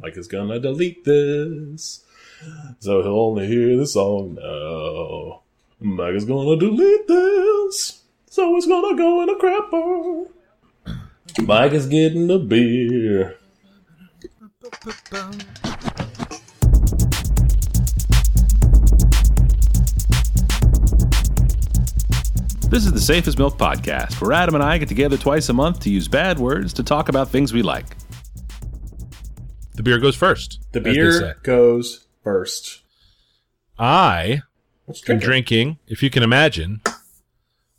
Mike is gonna delete this, so he'll only hear the song now. Mike is gonna delete this, so it's gonna go in a crapper. Mike is getting a beer. This is the Safe as Milk Podcast, where Adam and I get together twice a month to use bad words to talk about things we like. The beer goes first. The as they say. beer goes first. I Let's am it. drinking, if you can imagine,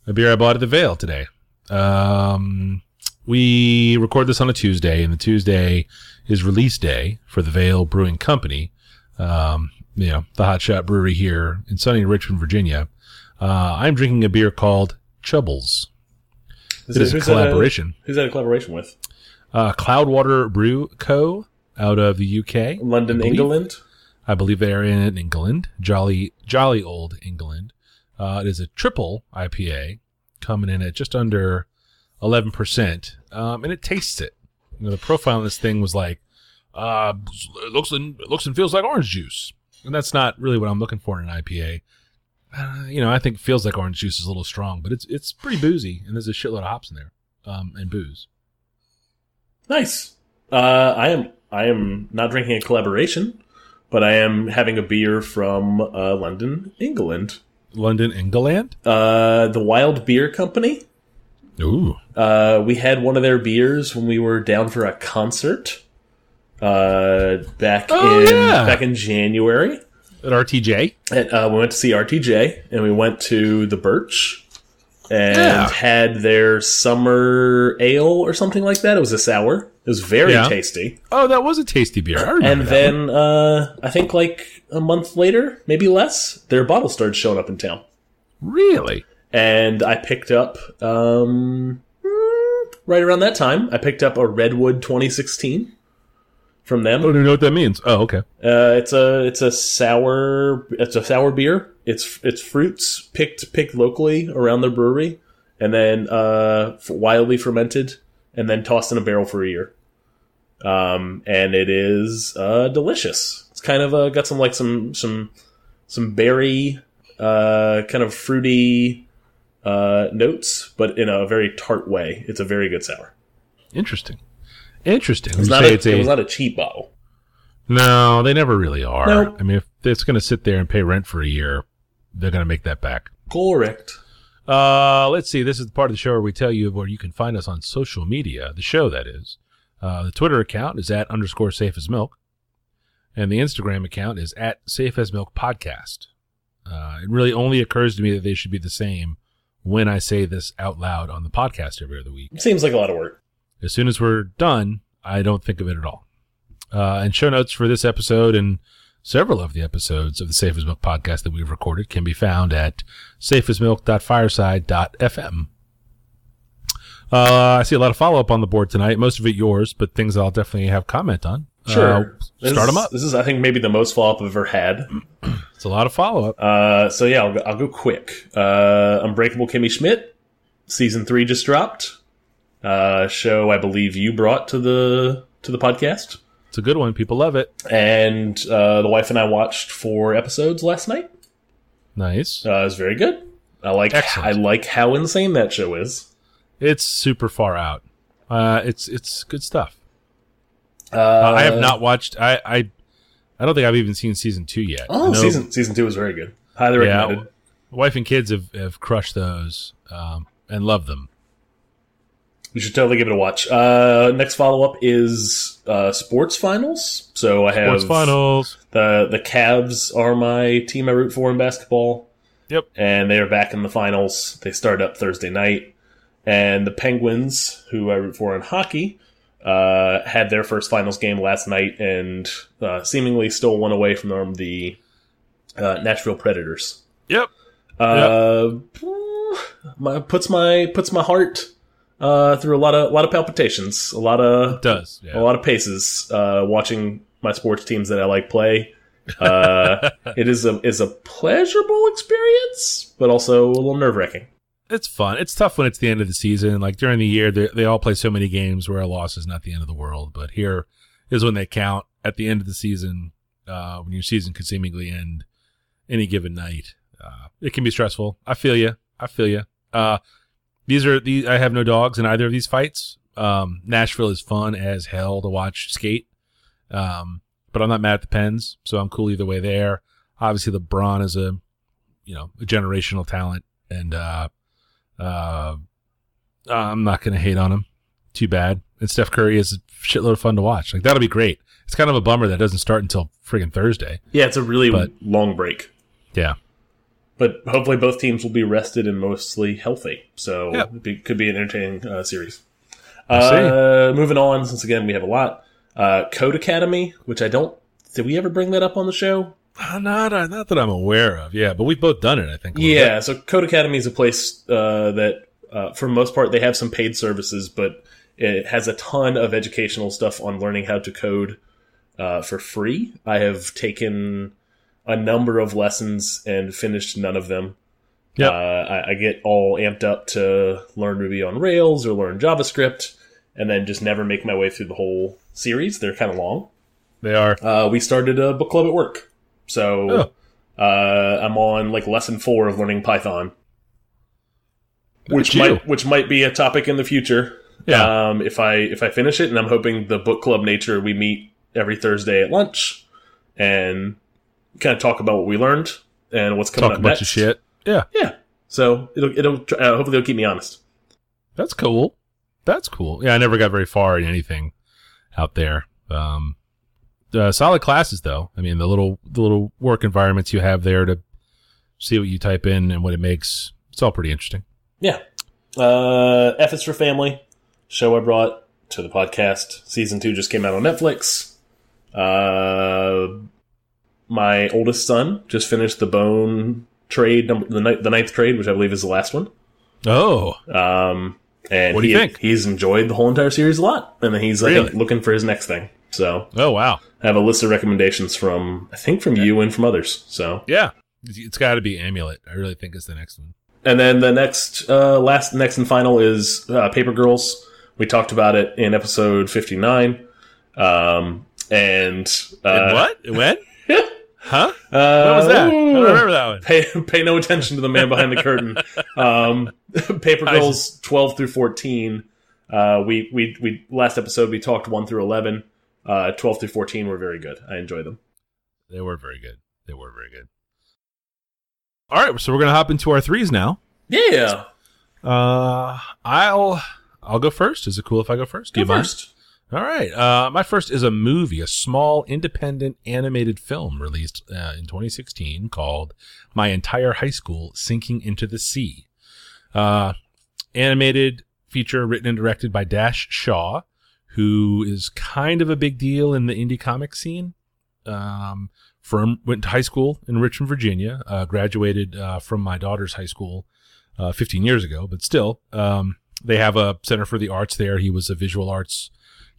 a beer I bought at the Veil today. Um, we record this on a Tuesday, and the Tuesday is release day for the Veil Brewing Company. Um, you know, the hotshot brewery here in sunny Richmond, Virginia. Uh, I'm drinking a beer called Chubbles. Is It is a who's that collaboration. who's that a collaboration with? Uh, Cloudwater Brew Co. out of the UK. London, I. England. I believe they are in England, jolly, jolly old England. Uh, it is a triple IPA, coming in at just under eleven percent, um, and it tastes it. You know, the profile on this thing was like, uh, it looks and it looks and feels like orange juice, and that's not really what I'm looking for in an IPA. Uh, you know, I think it feels like orange juice is a little strong, but it's it's pretty boozy, and there's a shitload of hops in there, um, and booze. Nice. Uh, I am I am not drinking a collaboration, but I am having a beer from uh, London, England. London, England. Uh, the Wild Beer Company. Ooh, Uh, we had one of their beers when we were down for a concert. Uh, back Oh, in yeah. back in January, at RTJ. and, uh, we went to see RTJ, and we went to the Birch, and Yeah. had their summer ale or something like that. It was a sour. It was very Yeah. tasty. Oh, that was a tasty beer. And then uh, I think like a month later, maybe less, their bottle started showing up in town, really. and I picked up um, right around that time. I picked up a Redwood 2016 from them. I don't even know what that means. Oh, okay. Uh, it's a it's a sour it's a sour beer. It's it's fruits picked picked locally around the brewery, and then uh, wildly fermented, and then tossed in a barrel for a year. Um, and it is uh, delicious. It's kind of uh, got some like some some some berry uh, kind of fruity uh, notes, but in a very tart way. It's a very good sour. Interesting. Interesting. It's You not a, it's a- it was not a cheap bottle. no, they never really are. Nope. I mean, if it's going to sit there and pay rent for a year, they're going to make that back. Correct. Uh, let's see. This is the part of the show where we tell you where you can find us on social media. The show, that is. Uh, the Twitter account is at underscore safe as milk, and the Instagram account is at safe as milk podcast. Uh, it really only occurs to me that they should be the same when I say this out loud on the podcast every other week. Seems like a lot of work. As soon as we're done, I don't think of it at all. Uh, and show notes for this episode and several of the episodes of the Safe as Milk podcast that we've recorded can be found at safeasmilk.fireside.fm. Uh, I see a lot of follow up on the board tonight, most of it yours, but things I'll definitely have comment on. Sure. Uh, This start them up. This is, I think, maybe the most follow up I've ever had. It's a lot of follow up. Uh, so yeah, I'll go, I'll go quick. Uh, Unbreakable Kimmy Schmidt, season three just dropped. Uh, show I believe you brought to the to the podcast, It's a good one. People love it. and uh, the wife and I watched four episodes last night. Nice. Uh, it was very good. I like Excellent. I like how insane that show is. It's super far out. Uh, it's it's good stuff. Uh, I have not watched. I, I I don't think I've even seen season two yet. Oh, season season two was very good. Highly Yeah. recommended. wife and kids have, have crushed those um, and love them. You should totally give it a watch. Uh, next follow up is uh, sports finals. So I have Sports finals. the the Cavs are my team I root for in basketball. Yep. and they are back in the finals. They start up Thursday night, and the Penguins, who I root for in hockey, uh, had their first finals game last night and uh, seemingly stole one away from them, the uh, Nashville Predators. Yep. Uh, my, puts my puts my heart uh, through a lot of a lot of palpitations, a lot of It does. a lot of paces uh, watching my sports teams that I like play. Uh, it is a is a pleasurable experience, but also a little nerve wracking. it's fun. It's tough when it's the end of the season. Like during the year, they, they all play so many games where a loss is not the end of the world. But here is when they count at the end of the season, uh, when your season could seemingly end any given night. Uh, it can be stressful. I feel you. I feel you. Uh, these are these. I have no dogs in either of these fights. Um, Nashville is fun as hell to watch skate. Um, but I'm not mad at the Pens, so I'm cool either way there. Obviously, the LeBron is a, you know, a generational talent, and uh, uh, I'm not going to hate on him. Too bad. And Steph Curry is a shitload of fun to watch. Like that'll be great. It's kind of a bummer that doesn't start until friggin' Thursday. Yeah, it's a really But- long break. Yeah. But hopefully both teams will be rested and mostly healthy. So Yeah. it be, could be an entertaining uh, series. Uh, moving on, since again we have a lot. Uh, Codecademy, which I don't. Did we ever bring that up on the show? Uh, not, uh, not that I'm aware of. Yeah, but we've both done it. I think. little bit. Yeah, so Codecademy is a place uh, that, uh, for the most part, they have some paid services, but it has a ton of educational stuff on learning how to code uh, for free. I have taken a number of lessons and finished none of them. Yep. Uh, I, I get all amped up to learn Ruby on Rails or learn JavaScript, and then just never make my way through the whole series. They're kind of long. They are. Uh, we started a book club at work, so Oh. uh, I'm on like lesson four of learning Python, which might which might be a topic in the future. Yeah. Um, if I if I finish it, and I'm hoping the book club nature we meet every Thursday at lunch and kind of talk about what we learned and what's coming Talk a up bunch next. of shit. Yeah, Yeah, so it'll it'll uh, hopefully it'll keep me honest. that's cool. That's cool. Yeah, I never got very far in anything out there. Um, uh, solid classes though. I mean, the little the little work environments you have there to see what you type in and what it makes. It's all pretty interesting. Yeah. Uh, F is for Family, show I brought to the podcast. Season two just came out on Netflix. Uh, my oldest son just finished the Bone trade, number, the, ni- the ninth trade, which I believe is the last one. Oh, Um, and What do he- you think? He's enjoyed the whole entire series a lot, and then he's think, Really? looking for his next thing. So oh wow. I have a list of recommendations from I think from you and from others. So Yeah, it's got to be Amulet. I really think is the next one. And then the next, uh, last, next and final is uh, Paper Girls. We talked about it in episode fifty nine. Um, and uh, And what? When? Huh? Uh, What was that? I don't remember that one. Pay, pay no attention to the man behind the curtain. Um, Paper Girls twelve through fourteen. Uh, we we we last episode we talked one through eleven. Uh, twelve through fourteen were very good. I enjoyed them. They were very good. They were very good. All right, so we're gonna hop into our threes now. Yeah, Uh, I'll I'll go first. Is it cool if I go first? Do go you mind? All right. Uh, my first is a movie, a small independent animated film released uh, in 2016 called "My Entire High School Sinking into the Sea." Uh, animated feature written and directed by Dash Shaw, who is kind of a big deal in the indie comic scene. Um, from went to high school in Richmond, Virginia. Uh, graduated uh, from my daughter's high school uh, 15 years ago, but still, um, they have a Center for the Arts there. He was a visual arts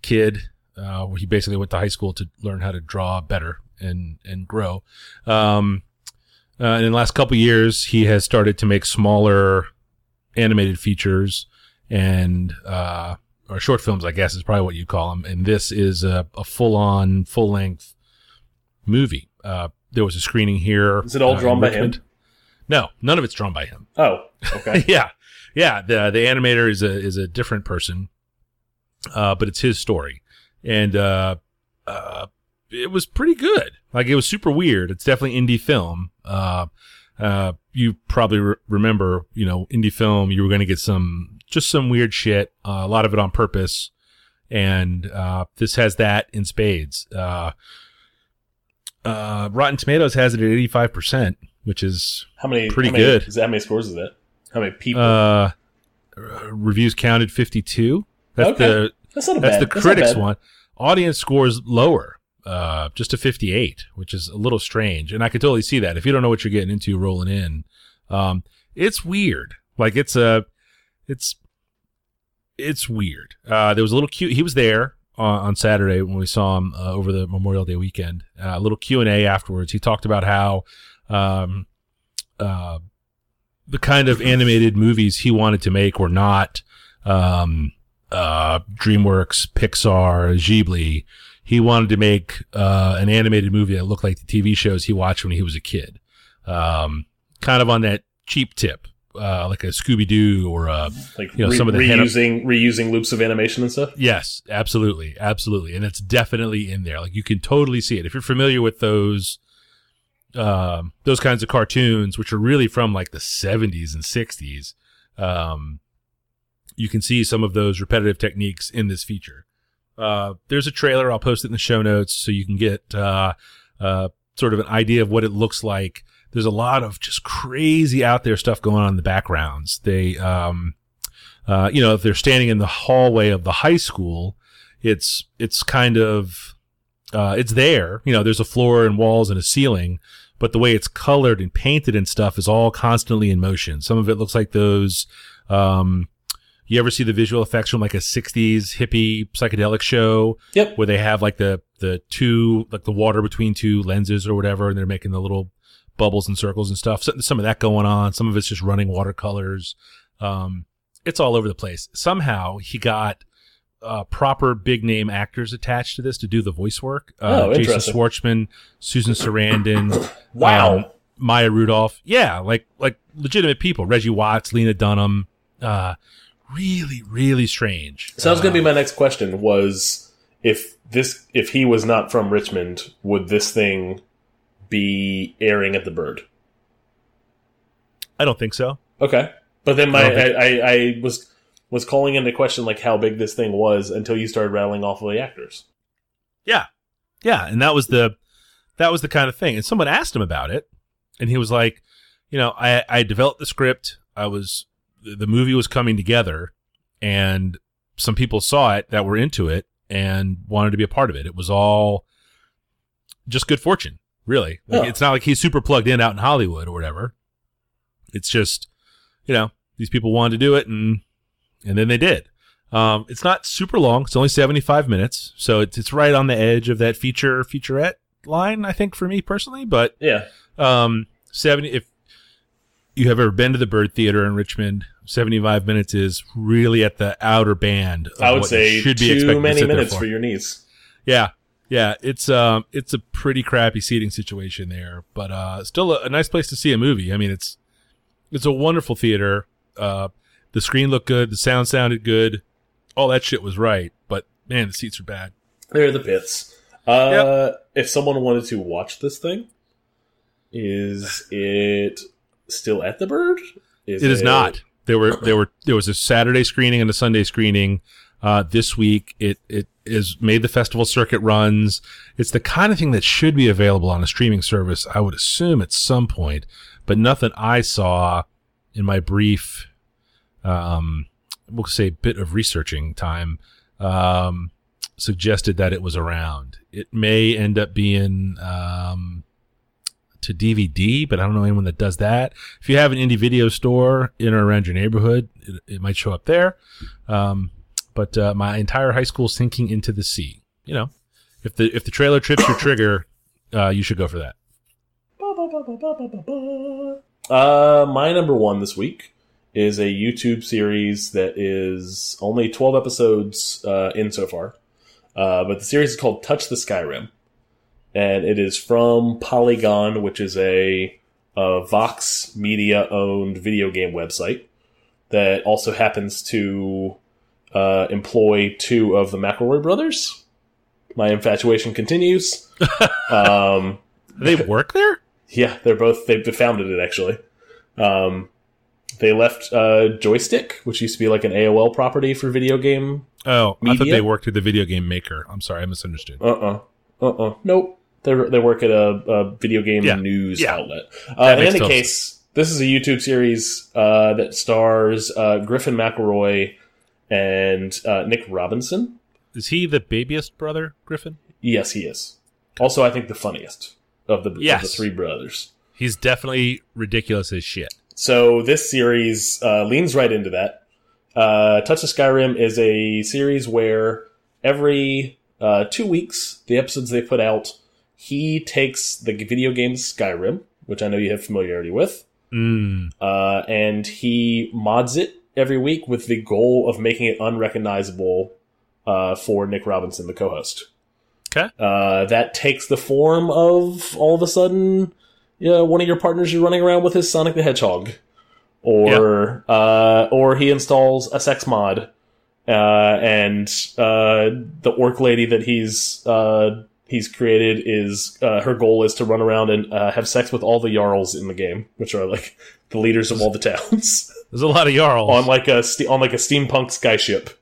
kid. Uh, where he basically went to high school to learn how to draw better and and grow. Um, uh, and in the last couple years, he has started to make smaller animated features and uh, or short films, I guess is probably what you call them. And this is a, a full on, full length movie. Uh, there was a screening here. Is it all uh, drawn by him? No, none of it's drawn by him. Oh, okay. yeah, yeah. The the animator is a is a different person, uh, but it's his story, and uh, uh, it was pretty good. Like it was super weird. It's definitely indie film. Uh, uh, you probably re- remember, you know, indie film. You were going to get some just some weird shit. Uh, a lot of it on purpose, and uh, this has that in spades. Uh, uh, Rotten Tomatoes has it at eighty five percent, which is How many? Pretty how many- good. Is that how many scores is that? How many people? Uh, reviews counted 52. That's Okay. the that's that's bad. the not critics one. Audience scores lower, uh, just to 58, which is a little strange. And I could totally see that if you don't know what you're getting into rolling in. Um, it's weird. Like it's a, it's, it's weird. Uh, there was a little cute. He was there on, on Saturday when we saw him uh, over the Memorial Day weekend. Uh, a little Q and A afterwards. He talked about how, um, uh, the kind of animated movies he wanted to make were not um, uh, DreamWorks, Pixar, Ghibli. He wanted to make uh, an animated movie that looked like the TV shows he watched when he was a kid. Um, kind of on that cheap tip, uh, like a Scooby Doo or a Like You know, re- some of the reusing reusing loops of animation and stuff. Yes, absolutely, absolutely, and it's definitely in there. Like you can totally see it if you're familiar with those, um, those kinds of cartoons, which are really from like the '70s and '60s. Um, you can see some of those repetitive techniques in this feature. Uh, there's a trailer. I'll post it in the show notes so you can get uh, uh, sort of an idea of what it looks like. There's a lot of just crazy out there stuff going on in the backgrounds. They, um, uh, you know, if they're standing in the hallway of the high school, it's it's kind of uh, it's there. You know, there's a floor and walls and a ceiling, but the way it's colored and painted and stuff is all constantly in motion. Some of it looks like those. Um, you ever see the visual effects from like a '60s hippie psychedelic show Yep. where they have like the the two like the water between two lenses or whatever, and they're making the little bubbles and circles and stuff. So, some of that going on. Some of it's just running watercolors. Um, it's all over the place. Somehow he got uh, proper big name actors attached to this to do the voice work. Uh, Oh, Jason. Schwartzman, Susan Sarandon, Wow. um, Maya Rudolph. Yeah, like like legitimate people. Reggie Watts, Lena Dunham. Uh, really, really strange. So that was going to Uh, be my next question: was if this if he was not from Richmond, would this thing be airing at the Byrd? I don't think so. Okay, but then my I I, I, I was was calling into question like how big this thing was until you started rattling off of the actors. Yeah. Yeah. And that was the that was the kind of thing. And someone asked him about it, and he was like, you know, I, I developed the script. I was the movie was coming together and some people saw it that were into it and wanted to be a part of it. It was all just good fortune, really. Like, Yeah. It's not like he's super plugged in out in Hollywood or whatever. It's just, you know, these people wanted to do it and and then they did. Um, it's not super long. It's only 75 minutes. So it's, it's right on the edge of that feature featurette line, I think, for me personally. But Yeah, um, 70, if you have ever been to the Byrd Theater in Richmond, 75 minutes is really at the outer band. Of I would say should be too expected to many minutes for. for your knees. Yeah. Yeah, it's um it's a pretty crappy seating situation there, but uh still a, a nice place to see a movie. I mean, it's it's a wonderful theater. Uh the screen looked good, the sound sounded good. All that shit was right, but man, the seats are bad. They're the pits. Uh, If someone wanted to watch this thing, is it still at the Byrd? Is It is not. There were there were there was a Saturday screening and a Sunday screening uh, this week. It it is made the festival circuit runs. It's the kind of thing that should be available on a streaming service. I would assume at some point, but nothing I saw in my brief, um, we'll say bit of researching time, um, suggested that it was around. It may end up being um, to DVD, but I don't know anyone that does that. If you have an indie video store in or around your neighborhood, it, it might show up there. Um, but uh, my entire high school sinking into the sea. You know, if the if the trailer trips your trigger, uh, you should go for that. Uh, my number one this week is a YouTube series that is only 12 episodes uh, in so far. Uh, but the series is called Touch the Skyrim. And it is from Polygon, which is a, a Vox Media owned video game website that also happens to uh, employ two of the McElroy brothers. My infatuation continues. um, they work there? yeah, they're both they founded it actually. Um, they left uh, Joystiq, which used to be like an AOL property for video game. Oh, I thought they worked at the video game maker. I'm sorry, I misunderstood. Uh uh-uh. uh uh nope. They they work at a, a video game Yeah. news Yeah. outlet. Uh, in any case, this is a YouTube series uh, that stars uh, Griffin McElroy and uh, Nick Robinson. Is he the babyest brother, Griffin? Yes, he is. Also, I think the funniest of the, of the three brothers. He's definitely ridiculous as shit. So this series uh, leans right into that. Uh, Touch of Skyrim is a series where every uh, two weeks, the episodes they put out, he takes the video game Skyrim, which I know you have familiarity with, Mm. uh, and he mods it every week with the goal of making it unrecognizable uh, for Nick Robinson, the co-host. Okay. Uh, that takes the form of all of a sudden, yeah, one of your partners is running around with his Sonic the Hedgehog, or uh, or he installs a sex mod, uh, and uh, the orc lady that he's uh, he's created is uh, her goal is to run around and uh, have sex with all the jarls in the game, which are like the leaders of all the towns There's a lot of Jarls. on like a on like a steampunk skyship.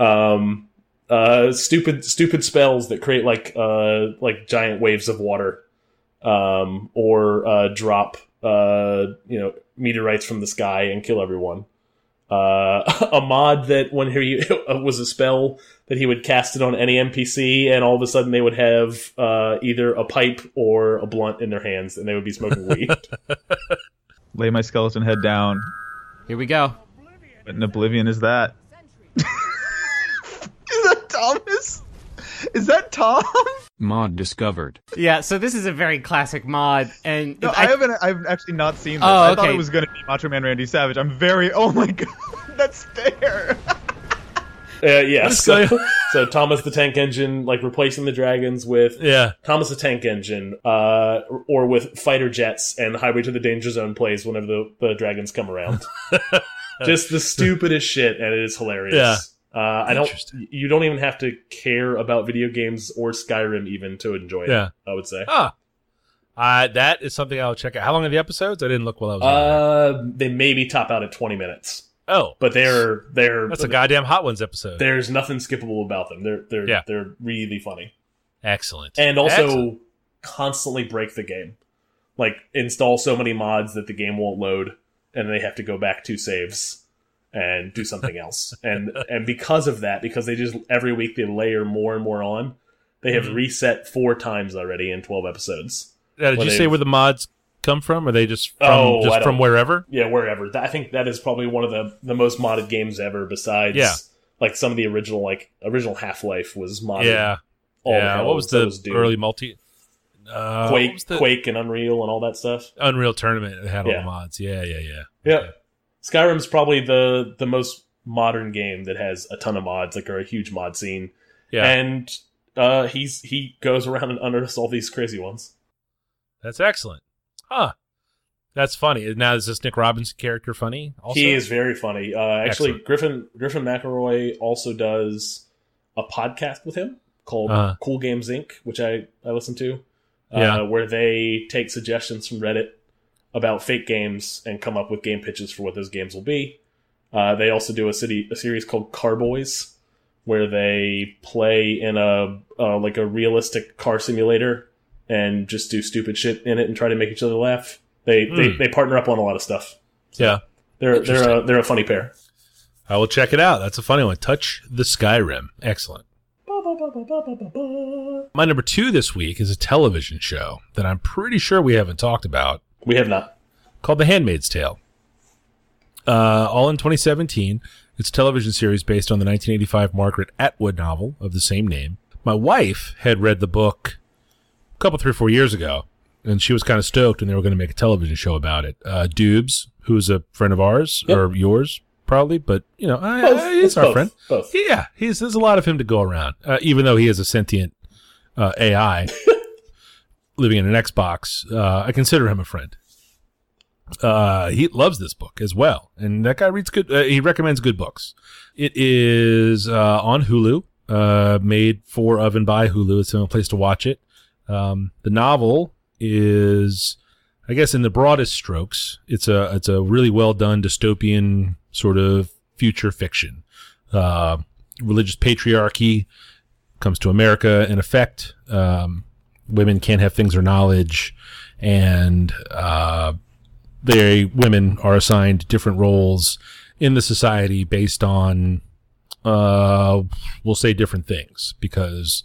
Um, uh, stupid stupid spells that create like uh like giant waves of water, um, or uh, drop uh you know meteorites from the sky and kill everyone. Uh, a mod that when he was a spell that he would cast it on any NPC, and all of a sudden they would have uh, either a pipe or a blunt in their hands, and they would be smoking weed. Lay my skeleton head down. Here we go. What in oblivion is that? is that Thomas? Is that Tom? Mod discovered. Yeah, so this is a very classic mod, and No, if I, haven't. I've actually not seen this. Oh, I thought it was gonna be Macho Man Randy Savage. I'm very. Oh my god, that stare. Uh, yeah, so, so Thomas the Tank Engine, like replacing the dragons with yeah. Thomas the Tank Engine, uh, or with fighter jets, and Highway to the Danger Zone plays whenever the, the dragons come around. Just the stupidest shit, and it is hilarious. Yeah. Uh, I don't. You don't even have to care about video games or Skyrim even to enjoy it. Yeah. I would say. Ah. Uh, that is something I'll check out. How long are the episodes? I didn't look while I was. Uh, they maybe top out at twenty minutes, Oh, but they're they're that's a goddamn Hot Ones episode. There's nothing skippable about them. They're they're Yeah. they're really funny. Excellent. and also Excellent. constantly break the game. Like install so many mods that the game won't load, and they have to go back to saves and do something else. And and because of that, because they just every week they layer more and more on, they have Mhm. reset four times already in twelve episodes. Now, did you say where the mods come from? Are they just from Oh, just from wherever? Yeah, wherever. That- I think that is probably one of the the most modded games ever. Besides, Yeah. like some of the original like original Half Life was modded. Yeah. all yeah. hell, What was the was early multi? Uh, Quake, Quake, and Unreal, and all that stuff? Unreal Tournament had all Yeah. the mods. Yeah, yeah, yeah. Yeah. Skyrim's probably the the most modern game that has a ton of mods, like or a huge mod scene. Yeah. And uh he's he goes around and unearths all these crazy ones. That's excellent. Huh. That's funny. Now is this Nick Robinson character funny? Also? He is very funny. Uh actually Excellent. Griffin Griffin McElroy also does a podcast with him called Uh-huh. Cool Games Inc., which I, I listen to. Yeah. Uh, where they take suggestions from Reddit about fake games and come up with game pitches for what those games will be. Uh, they also do a city a series called Carboys, where they play in a uh, like a realistic car simulator and just do stupid shit in it and try to make each other laugh. They they, Hmm. they partner up on a lot of stuff. Yeah. They're they're a, they're a funny pair. I will check it out. That's a funny one. Touch the Skyrim. Excellent. My number two this week is a television show that I'm pretty sure we haven't talked about We have not. called The Handmaid's Tale. Uh, all in 2017. It's a television series based on the 1985 Margaret Atwood novel of the same name. My wife had read the book a couple, three or four years ago, and she was kind of stoked when they were going to make a television show about it. Uh, Dubes, who's a friend of ours, Yep. or yours, probably, but, you know, I. I- he's It's our both. friend. Both. Yeah, he's, there's a lot of him to go around, uh, even though he is a sentient uh, AI living in an Xbox. Uh, I consider him a friend. Uh, he loves this book as well, and that guy reads good. Uh, he recommends good books. It is uh, on Hulu, uh, made for of and by Hulu. It's only place to watch it. Um, the novel is, I guess, in the broadest strokes, it's a it's a really well done dystopian sort of future fiction. Uh, religious patriarchy comes to America in effect. Um, women can't have things or knowledge, and uh, they women are assigned different roles in the society based on, uh, we'll say different things because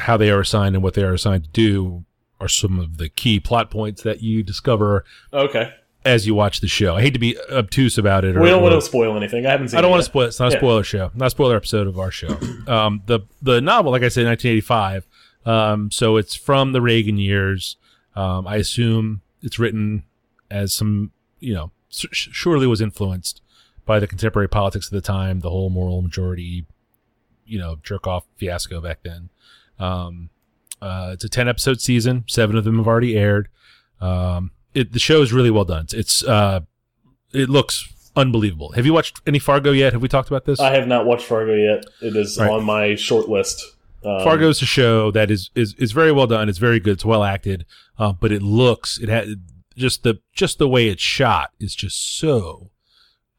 how they are assigned and what they are assigned to do are some of the key plot points that you discover Okay. as you watch the show. I hate to be obtuse about it. Or, We don't want to spoil anything. I haven't seen I don't want to spoil. It's not a Yeah. spoiler show, not a spoiler episode of our show. Um, the the novel, like I said, 1985. Um, so it's from the Reagan years. Um, I assume it's written as some, you know, surely was influenced by the contemporary politics of the time, the whole moral majority, you know, jerk off fiasco back then. Um, uh, it's a 10 episode season. Seven of them have already aired. Um, it, the show is really well done. It's, uh, it looks unbelievable. Have you watched any Fargo yet? Have we talked about this? I have not watched Fargo yet. It is Right. on my short list. Um, Fargo's a show that is is is very well done. It's very good. It's well acted, uh, but it looks it had just the just the way it's shot is just so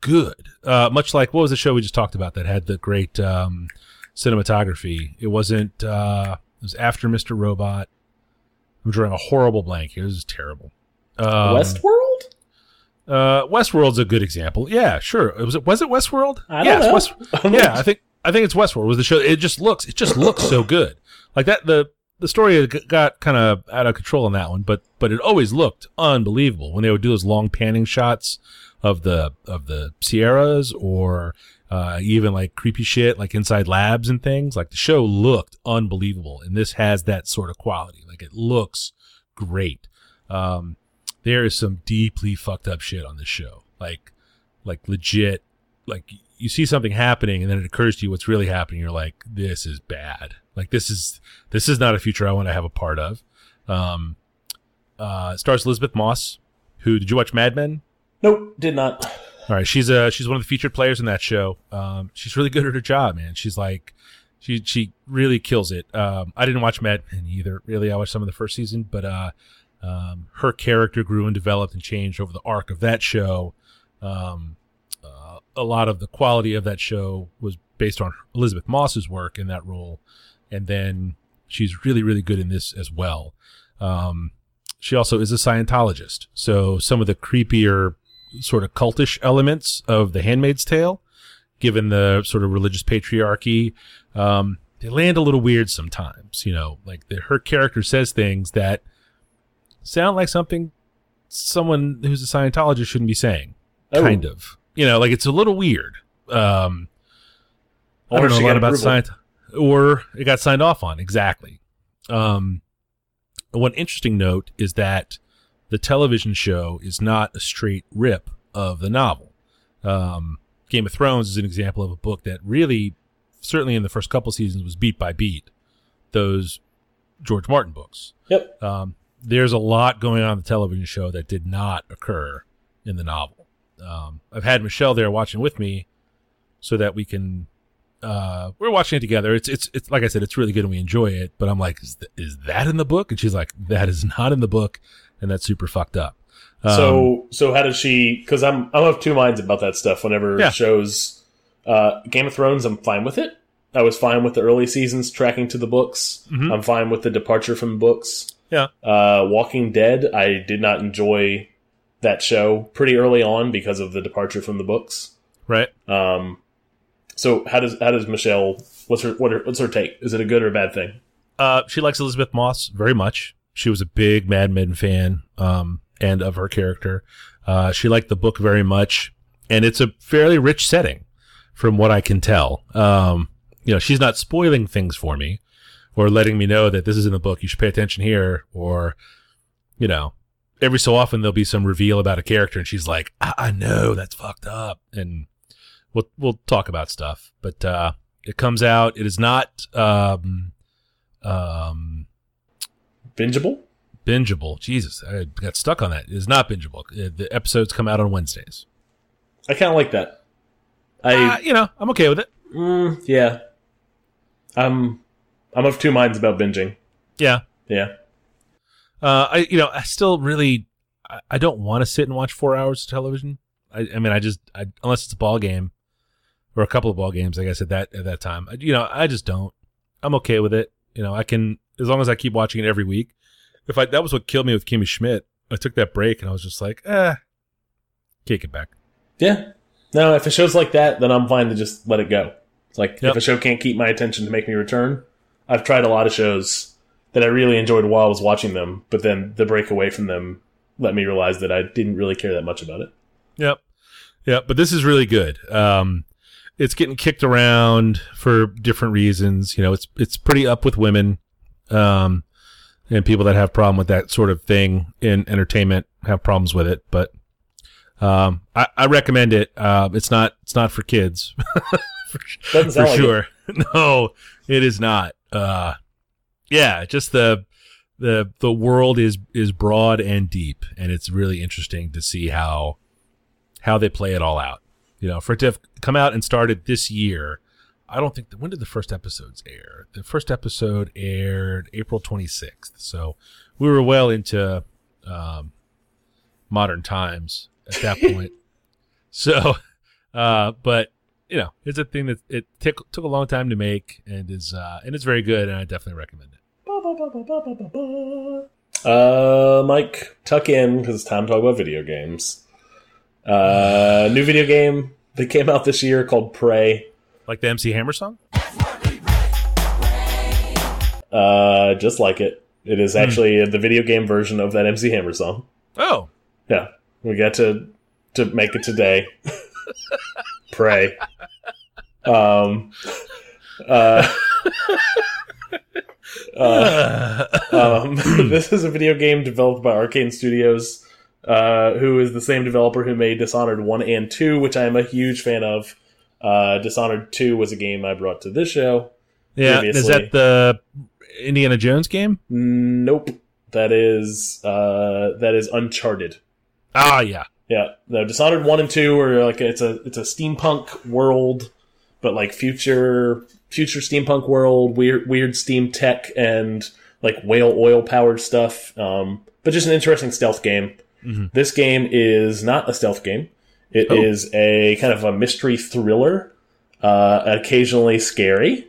good. Uh, much like what was the show we just talked about that had the great um, cinematography? It wasn't. Uh, it was after Mr. Robot. I'm drawing a horrible blank here. This is terrible. Um, Westworld. Uh, Westworld's a good example. Yeah, sure. Was it was it Westworld? I don't yeah, know. West, yeah, I think I think it's Westworld. Was the show? It just looks it just looks so good. Like that the the story got kind of out of control on that one, but but it always looked unbelievable when they would do those long panning shots of the of the Sierras or uh, even like creepy shit like inside labs and things. Like the show looked unbelievable, and this has that sort of quality. Like it looks great. Um, there is some deeply fucked up shit on this show. Like, like legit, like you see something happening and then it occurs to you what's really happening. You're like, this is bad. Like this is, this is not a future I want to have a part of. Um, uh, stars Elisabeth Moss, who did you watch Mad Men? Nope, did not. All right, she's uh she's one of the featured players in that show. Um, she's really good at her job, man. She's like, she she really kills it. Um, I didn't watch Mad Men either. Really, I watched some of the first season, but uh, um, her character grew and developed and changed over the arc of that show. Um, a lot of the quality of that show was based on Elisabeth Moss's work in that role, and then she's really really good in this as well. Um, she also is a Scientologist, so some of the creepier sort of cultish elements of The Handmaid's Tale, given the sort of religious patriarchy, um, they land a little weird sometimes. You know, like the, her character says things that sound like something someone who's a Scientologist shouldn't be saying. Oh. Kind of. You know, like it's a little weird. Um, I don't know a lot about approval. Scient, or it got signed off on. Exactly. Um, one interesting note is that the television show is not a straight rip of the novel. Um, Game of Thrones is an example of a book that really, certainly in the first couple seasons, was beat by beat. Those George Martin books. Yep. Um, there's a lot going on in the television show that did not occur in the novel. Um, I've had Michelle there watching with me, so that we can. Uh, we're watching it together. It's it's it's like I said, it's really good and we enjoy it. But I'm like, is, th- is that in the book? And she's like, that is not in the book, and that's super fucked up. Um, so so how does she? Because I'm I'm of two minds about that stuff. Whenever Yeah. shows uh, Game of Thrones, I'm fine with it. I was fine with the early seasons tracking to the books. Mhm. I'm fine with the departure from books. Yeah. Uh, Walking Dead, I did not enjoy that show pretty early on because of the departure from the books. right. Um, so how does how does Michelle? What's her what her, what's her take? Is it a good or a bad thing? Uh, she likes Elisabeth Moss very much. She was a big Mad Men fan, um, and of her character. Uh, she liked the book very much, and it's a fairly rich setting, from what I can tell. Um, you know, she's not spoiling things for me, or letting me know that this is in the book. You should pay attention here, or, you know, every so often there'll be some reveal about a character, and she's like, "I, I know that's fucked up," and we'll we'll talk about stuff. But uh, it comes out. It is not. Um, um, Bingeable? bingeable. Jesus, I got stuck on that. It is not bingeable. Uh, The episodes come out on Wednesdays. I kind of like that. I Uh, you know, I'm okay with it. mm, yeah. I'm I'm of two minds about binging. Yeah. Yeah. Uh, I you know I still really I, I don't want to sit and watch four hours of television. I, I mean I just I, unless it's a ball game or a couple of ball games, like I guess at that at that time. I, you know I just don't. I'm okay with it. You know I can as long as I keep watching it every week. If I that was what killed me with Kimmy Schmidt. I took that break and I was just like, eh, kick it back. Yeah. No, if a show's like that, then I'm fine to just let it go. It's like Yep. if a show can't keep my attention to make me return, I've tried a lot of shows that I really enjoyed while I was watching them, but then the break away from them let me realize that I didn't really care that much about it. Yep. Yep. But this is really good. Um, it's getting kicked around for different reasons. You know, it's, it's pretty up with women, um, and people that have problem with that sort of thing in entertainment. have problems with it, but um, I, I recommend it. Uh, it's not it's not for kids for, Doesn't for sound like it. sure. No, it is not. Uh, yeah, just the the the world is is broad and deep, and it's really interesting to see how how they play it all out. You know, for it to have come out and started this year, I don't think when did the first episodes air? The first episode aired April 26th, so we were well into um, modern times at that point. so, uh, but you know, it's a thing that it took took a long time to make, and is uh, and it's very good, and I definitely recommend it. Uh, Mike, tuck in because it's time to talk about video games. Uh, new video game that came out this year called Prey. Like the MC Hammer song. Uh, just like it. It is actually the video game version of that MC Hammer song. Oh, Yeah, we got to to make it today. Pray. Um. Uh, uh, um, this is a video game developed by Arkane Studios, uh, who is the same developer who made Dishonored one and two, which I am a huge fan of. Uh, Dishonored two was a game I brought to this show. yeah. Is that the Indiana Jones game? Nope, that is uh, that is Uncharted. Ah, yeah. Yeah, no, Dishonored one and two are like it's a it's a steampunk world, but like future future steampunk world, weird weird steam tech and like whale oil powered stuff. Um, but just an interesting stealth game. Mhm. This game is not a stealth game. It is Oh. a kind of a mystery thriller, uh, occasionally scary.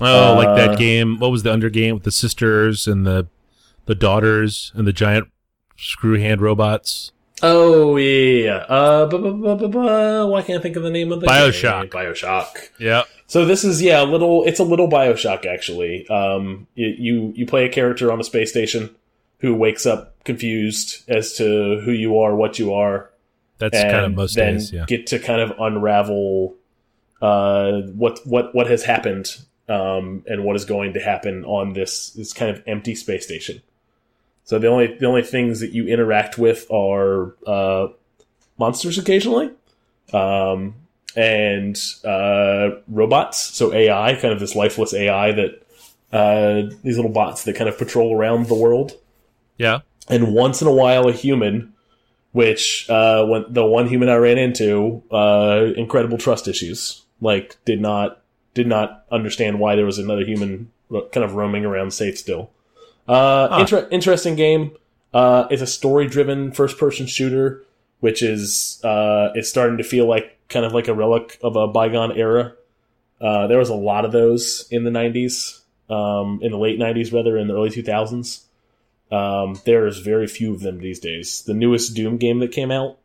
Oh, like Uh, that game. What was the under game with the sisters and the the daughters and the giant screw hand robots? Oh yeah, uh, bu- bu- bu- why can't I think of the name of the Bioshock. game? Bioshock. Yeah. So this is yeah, a little. It's a little Bioshock actually. Um, you, you you play a character on a space station who wakes up confused as to who you are, what you are, That's kind of most then days. Yeah. get to kind of unravel uh, what what what has happened um, and what is going to happen on this this kind of empty space station. So the only the only things that you interact with are uh, monsters occasionally, um, and uh, robots. So AI, kind of this lifeless AI that uh, these little bots that kind of patrol around the world Yeah. and once in a while a human, which uh, when the one human I ran into, uh, incredible trust issues. Like did not did not understand why there was another human kind of roaming around safe still. Uh, Huh. inter- interesting game. Uh, it's a story driven first person shooter, which is uh, it's starting to feel like kind of like a relic of a bygone era. Uh, there was a lot of those in the '90s, um, in the late '90s, rather in the early 2000s. Um, there's very few of them these days. The newest Doom game that came out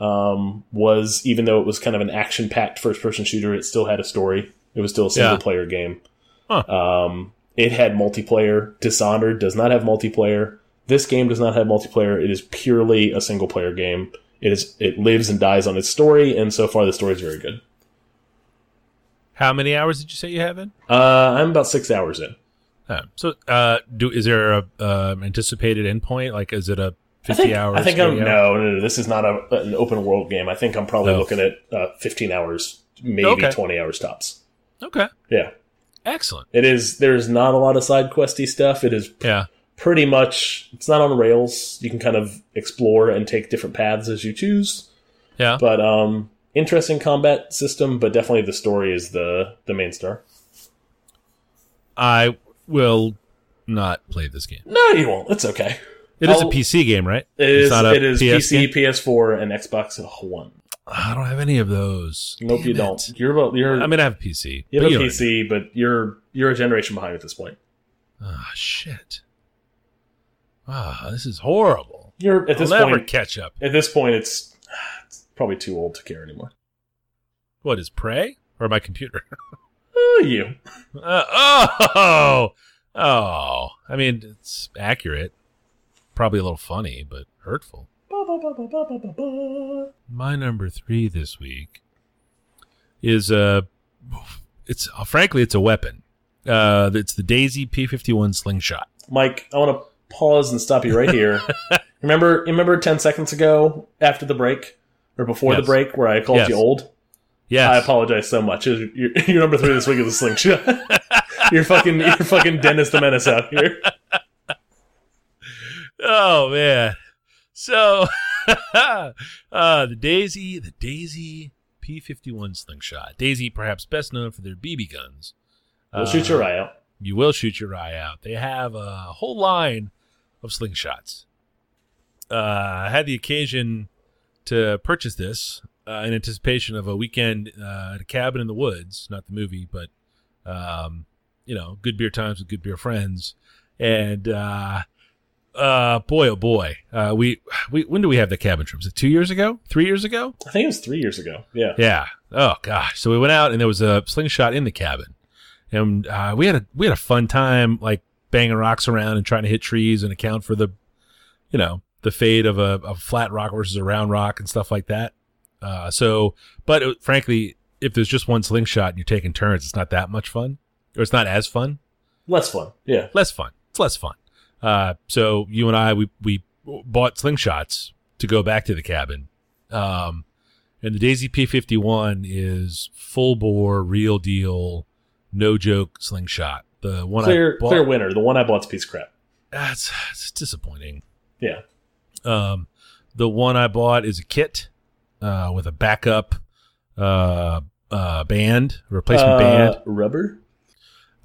um, was, even though it was kind of an action packed first person shooter, it still had a story. It was still a single Yeah. player game. Huh. Um, it had multiplayer. Dishonored does not have multiplayer. This game does not have multiplayer. It is purely a single player game. It is it lives and dies on its story, and so far the story is very good. How many hours did you say you have in? Uh, I'm about six hours in. Uh, so, uh, do is there a um, anticipated endpoint? Like, is it a fifty think, hours? I think I'm 40 no, no, no. This is not a, an open world game. I think I'm probably No. looking at uh, 15 hours, maybe Okay. 20 hours tops. Okay, Yeah, excellent. it is. There's not a lot of side questy stuff. It is Yeah, pretty much. It's not on rails. You can kind of explore and take different paths as you choose. yeah. But um, interesting combat system. But definitely the story is the the main star. I will not play this game. No, you won't. It's okay. It is a I'll- PC game, right? It It's is. not a It is PS PC, game? PS4, and Xbox One. I don't have any of those. Nope, Damn you it. don't. You're about. You're. I mean, I have a PC. you but have a know PC, but you're you're a generation behind at this point. what I mean. Ah, shit. Ah, this is horrible. You're at this I'll never point. catch up. At this point, it's, it's probably too old to care anymore. What is Prey or my computer? Oh, you. Uh, oh, oh. I mean, it's accurate. Probably a little funny, but hurtful. My number three this week is uh, it's uh, frankly it's a weapon. Uh, it's the Daisy P51 slingshot. Mike, I want to pause and stop you right here Remember, remember ten seconds ago after the break or before the break where I called Yes. you old? Yes. I apologize so much. Your, your, your number three this week is a slingshot. you're fucking, you're fucking Dennis the Menace out here. Oh man. So uh the Daisy, the Daisy P51 slingshot. Daisy perhaps best known for their BB guns. We'll shoot your Uh, eye out. You will shoot your eye out. They have a whole line of slingshots. Uh, I had the occasion to purchase this uh, in anticipation of a weekend uh, at a cabin in the woods, not the movie, but um, you know, good beer times with good beer friends. And uh, uh, boy, oh boy, uh, we we when do we have the cabin trip? Was it two years ago? Three years ago? I think it was three years ago. Yeah. Yeah. Oh gosh. So we went out and there was a slingshot in the cabin, and uh, we had a we had a fun time like banging rocks around and trying to hit trees and account for the, you know, the fate of a, a flat rock versus a round rock and stuff like that. Uh, so, but it, frankly, if there's just one slingshot and you're taking turns, it's not that much fun, or it's not as fun Less fun. Yeah. less fun. It's less fun. Uh, so you and I, we we bought slingshots to go back to the cabin. Um, and the Daisy P51 is full bore, real deal, no joke slingshot. The one Clear, I bought, clear winner. The one I bought's a piece of crap. That's it's disappointing. Yeah. Um, the one I bought is a kit uh, with a backup uh, uh, band, replacement Uh, band. Rubber?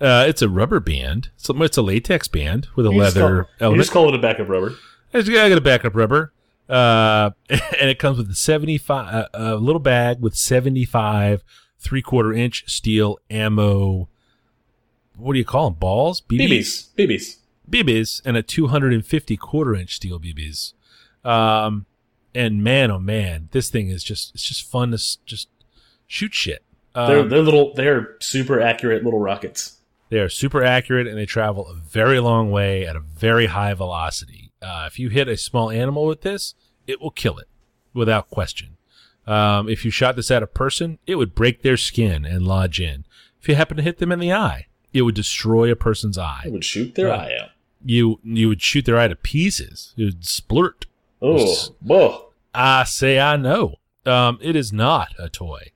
Uh, it's a rubber band. So it's a latex band with a You leather call- You just call it a backup rubber. I got a backup rubber, uh, and it comes with a seventy-five uh, a little bag with seventy-five three-quarter inch steel ammo. What do you call them? Balls? BBs. BBs. BBs, and a two hundred and fifty quarter-inch steel BBs. Um, and man, oh man, this thing is just it's just fun to s- just shoot shit. They're, Um, they're little, they're super accurate little rockets. They are super accurate and they travel a very long way at a very high velocity. Uh, if you hit a small animal with this, it will kill it without question. Um, if you shot this at a person, it would break their skin and lodge in. If you happen to hit them in the eye, it would destroy a person's eye. It would shoot their Yeah. eye out. You you would shoot their eye to pieces. It would splurt. Oh, whoa. I say I know. Um, it is not a toy.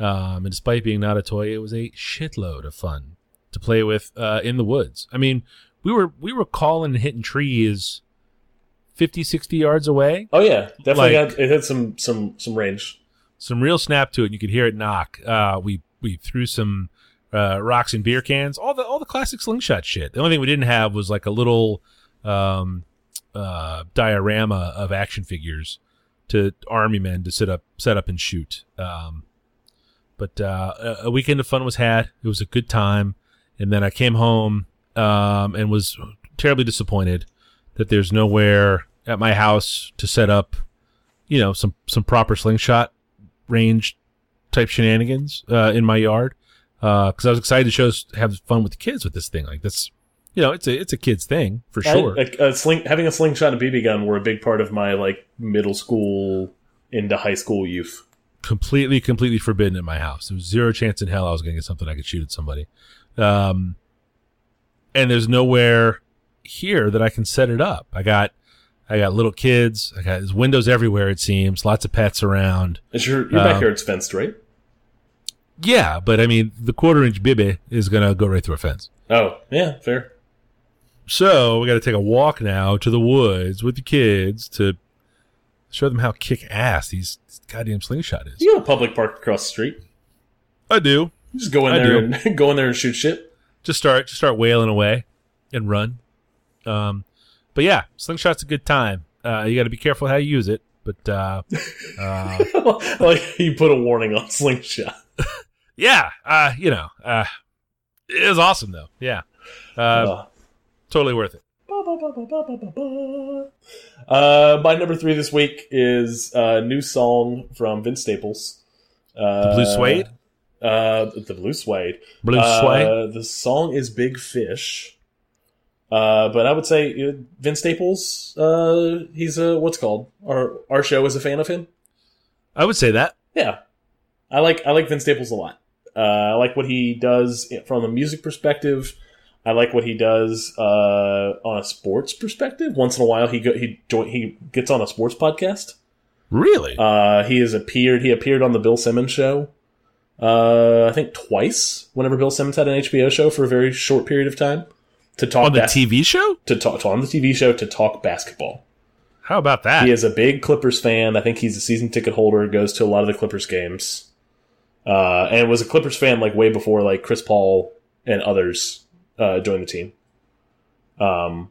Um, and despite being not a toy, it was a shitload of fun to play with uh, in the woods. I mean, we were we were calling and hitting trees 50, 60 yards away. Oh yeah, definitely. Like- got, it had some some some range. Some real snap to it. And you could hear it knock. Uh, we we threw some uh, rocks and beer cans. All the all the classic slingshot shit. The only thing we didn't have was like a little um, uh, diorama of action figures to army men to sit up, set up and shoot. Um, but uh, a weekend of fun was had. It was a good time, and then I came home um, and was terribly disappointed that there's nowhere at my house to set up, you know, some some proper slingshot range type shenanigans uh, in my yard because I was excited to show have fun with the kids with this thing. Like this, you know, it's a it's a kids thing for sure. I, a, a sling, having a slingshot and BB gun were a big part of my like middle school into high school youth. completely, completely forbidden at my house. There was zero chance in hell I was going to get something I could shoot at somebody. Um, and there's nowhere here that I can set it up. I got, I got little kids. I got there's windows everywhere. It seems lots of pets around. Is your your Um, backyard's fenced, right? Yeah, but I mean, the quarter inch BB is going to go right through a fence. Oh yeah, fair. So we got to take a walk now to the woods with the kids to show them how kick ass these goddamn slingshot is. You got a public park across the street. I do. Just go in I there do. and go in there and shoot shit. just start just start wailing away and run. Um, but yeah, slingshot's a good time. Uh, you got to be careful how you use it. But uh, uh, like you put a warning on slingshot. yeah, uh, you know, uh, it was awesome though. Yeah, uh, Uh, totally worth it. Uh, my number three this week is a new song from Vince Staples. Uh, The Blue Suede? Uh, the Blue Suede. Blue uh, Suede? The song is Big Fish. Uh, but I would say uh, Vince Staples. Uh, he's a what's called our our show is a fan of him. I would say that. Yeah, I like I like Vince Staples a lot. Uh, I like what he does from a music perspective. I like what he does uh, on a sports perspective. Once in a while, he go, he join, he gets on a sports podcast. Really? Uh, he has appeared. He appeared on the Bill Simmons show. Uh, I think twice. Whenever Bill Simmons had an HBO show for a very short period of time to talk on the TV show? to talk on the TV show to talk basketball. How about that? He is a big Clippers fan. I think he's a season ticket holder. Goes to a lot of the Clippers games, uh, and was a Clippers fan like way before like Chris Paul and others uh, joined the team. Um,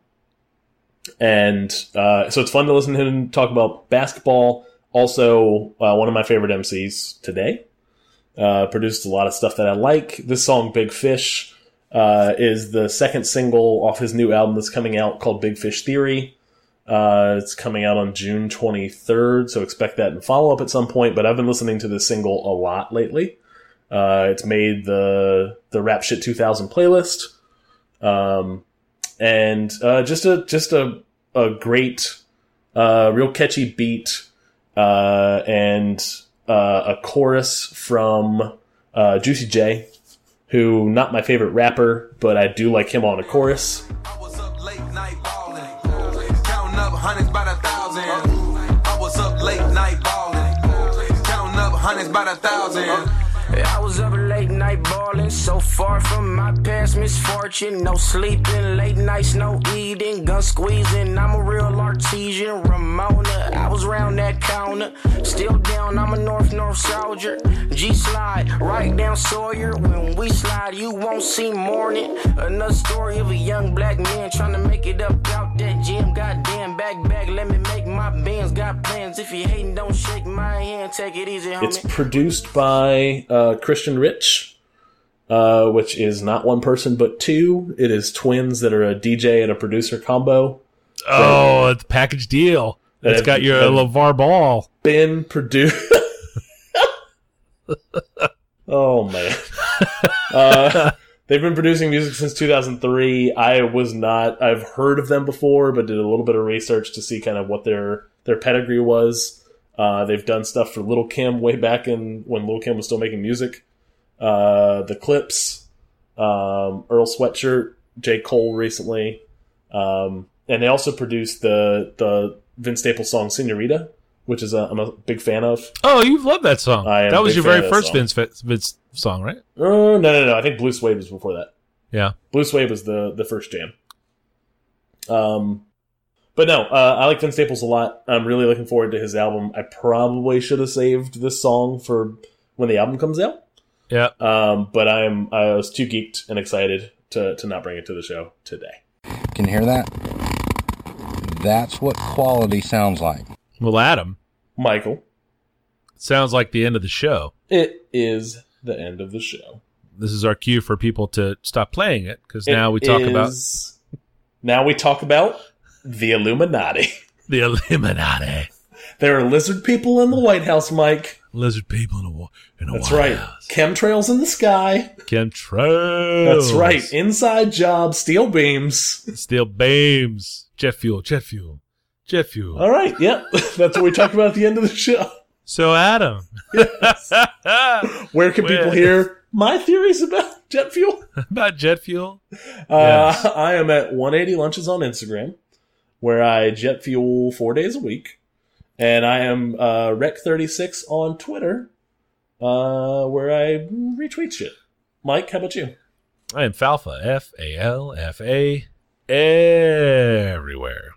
and uh, so it's fun to listen to him talk about basketball. Also, uh, one of my favorite MCs today. Uh, produced a lot of stuff that I like. This song, Big Fish, uh, is the second single off his new album that's coming out called Big Fish Theory. Uh, it's coming out on June 23rd, so expect that in follow up at some point. But I've been listening to this single a lot lately. Uh, it's made the the Rap Shit 2000 playlist, um, and uh, just a just a a great, uh, real catchy beat, and uh, a chorus from uh, Juicy J, who not my favorite rapper, but I do like him on a chorus. I was up late night ballin', counting up hundreds by the thousand. I was up late night ballin', counting up hundreds by the thousand. I was up late night ballin', so far from my past misfortune. No sleeping, late nights, no eating, gun squeezing. I'm a real artesian, Ramona. I was round that counter, still down. I'm a North North soldier. G slide right down Sawyer. When we slide, you won't see morning. Another story of a young black man trying to make it up out that gym. Goddamn, back back, let me make my bands. Got plans. If you hating, don't shake my hand. Take it easy, homie. It's produced by uh, Christian Rich, uh, which is not one person but two. It is twins that are a DJ and a producer combo. oh, it's a package deal. It's have- got your LaVar Ball. Been produced. oh man, uh, they've been producing music since 2003. I was not. I've heard of them before, but did a little bit of research to see kind of what their their pedigree was. Uh, they've done stuff for Little Kim way back in when Little Kim was still making music. Uh, the Clipse, um, Earl Sweatshirt, J. Cole recently, um, and they also produced the the Vince Staples song "Senorita," which is a, I'm a big fan of. Oh, you love that song. I am That was your very first. Vince, Vince song, right? Oh no no no! I think Blue Suede was before that. Yeah. Blue Suede was the the first jam. Um, but no, uh, I like Vince Staples a lot. I'm really looking forward to his album. I probably should have saved this song for when the album comes out. Yeah. Um, but I'm I was too geeked and excited to to not bring it to the show today. Can you hear that? That's what quality sounds like. Well, Adam, Michael, sounds like the end of the show. it is the end of the show. This is our cue for people to stop playing it because now we talk about now we talk about the Illuminati. the Illuminati. There are lizard people in the White House, Mike. Lizard people in a, wa- in a That's right. House. Chemtrails in the sky. Chemtrails. That's right. Inside job, steel beams. Steel beams. Jet fuel. Jet fuel. Jet fuel. All right. Yep. That's what we talk about at the end of the show. So, Adam. Where can people Where- hear my theories about jet fuel? about jet fuel. Uh, Yes. I am at 180 Lunches on Instagram, where I jet fuel four days a week. And I am uh, Rec36 on Twitter, uh, where I retweet shit. Mike, how about you? I am Falfa. F A L F A. Everywhere.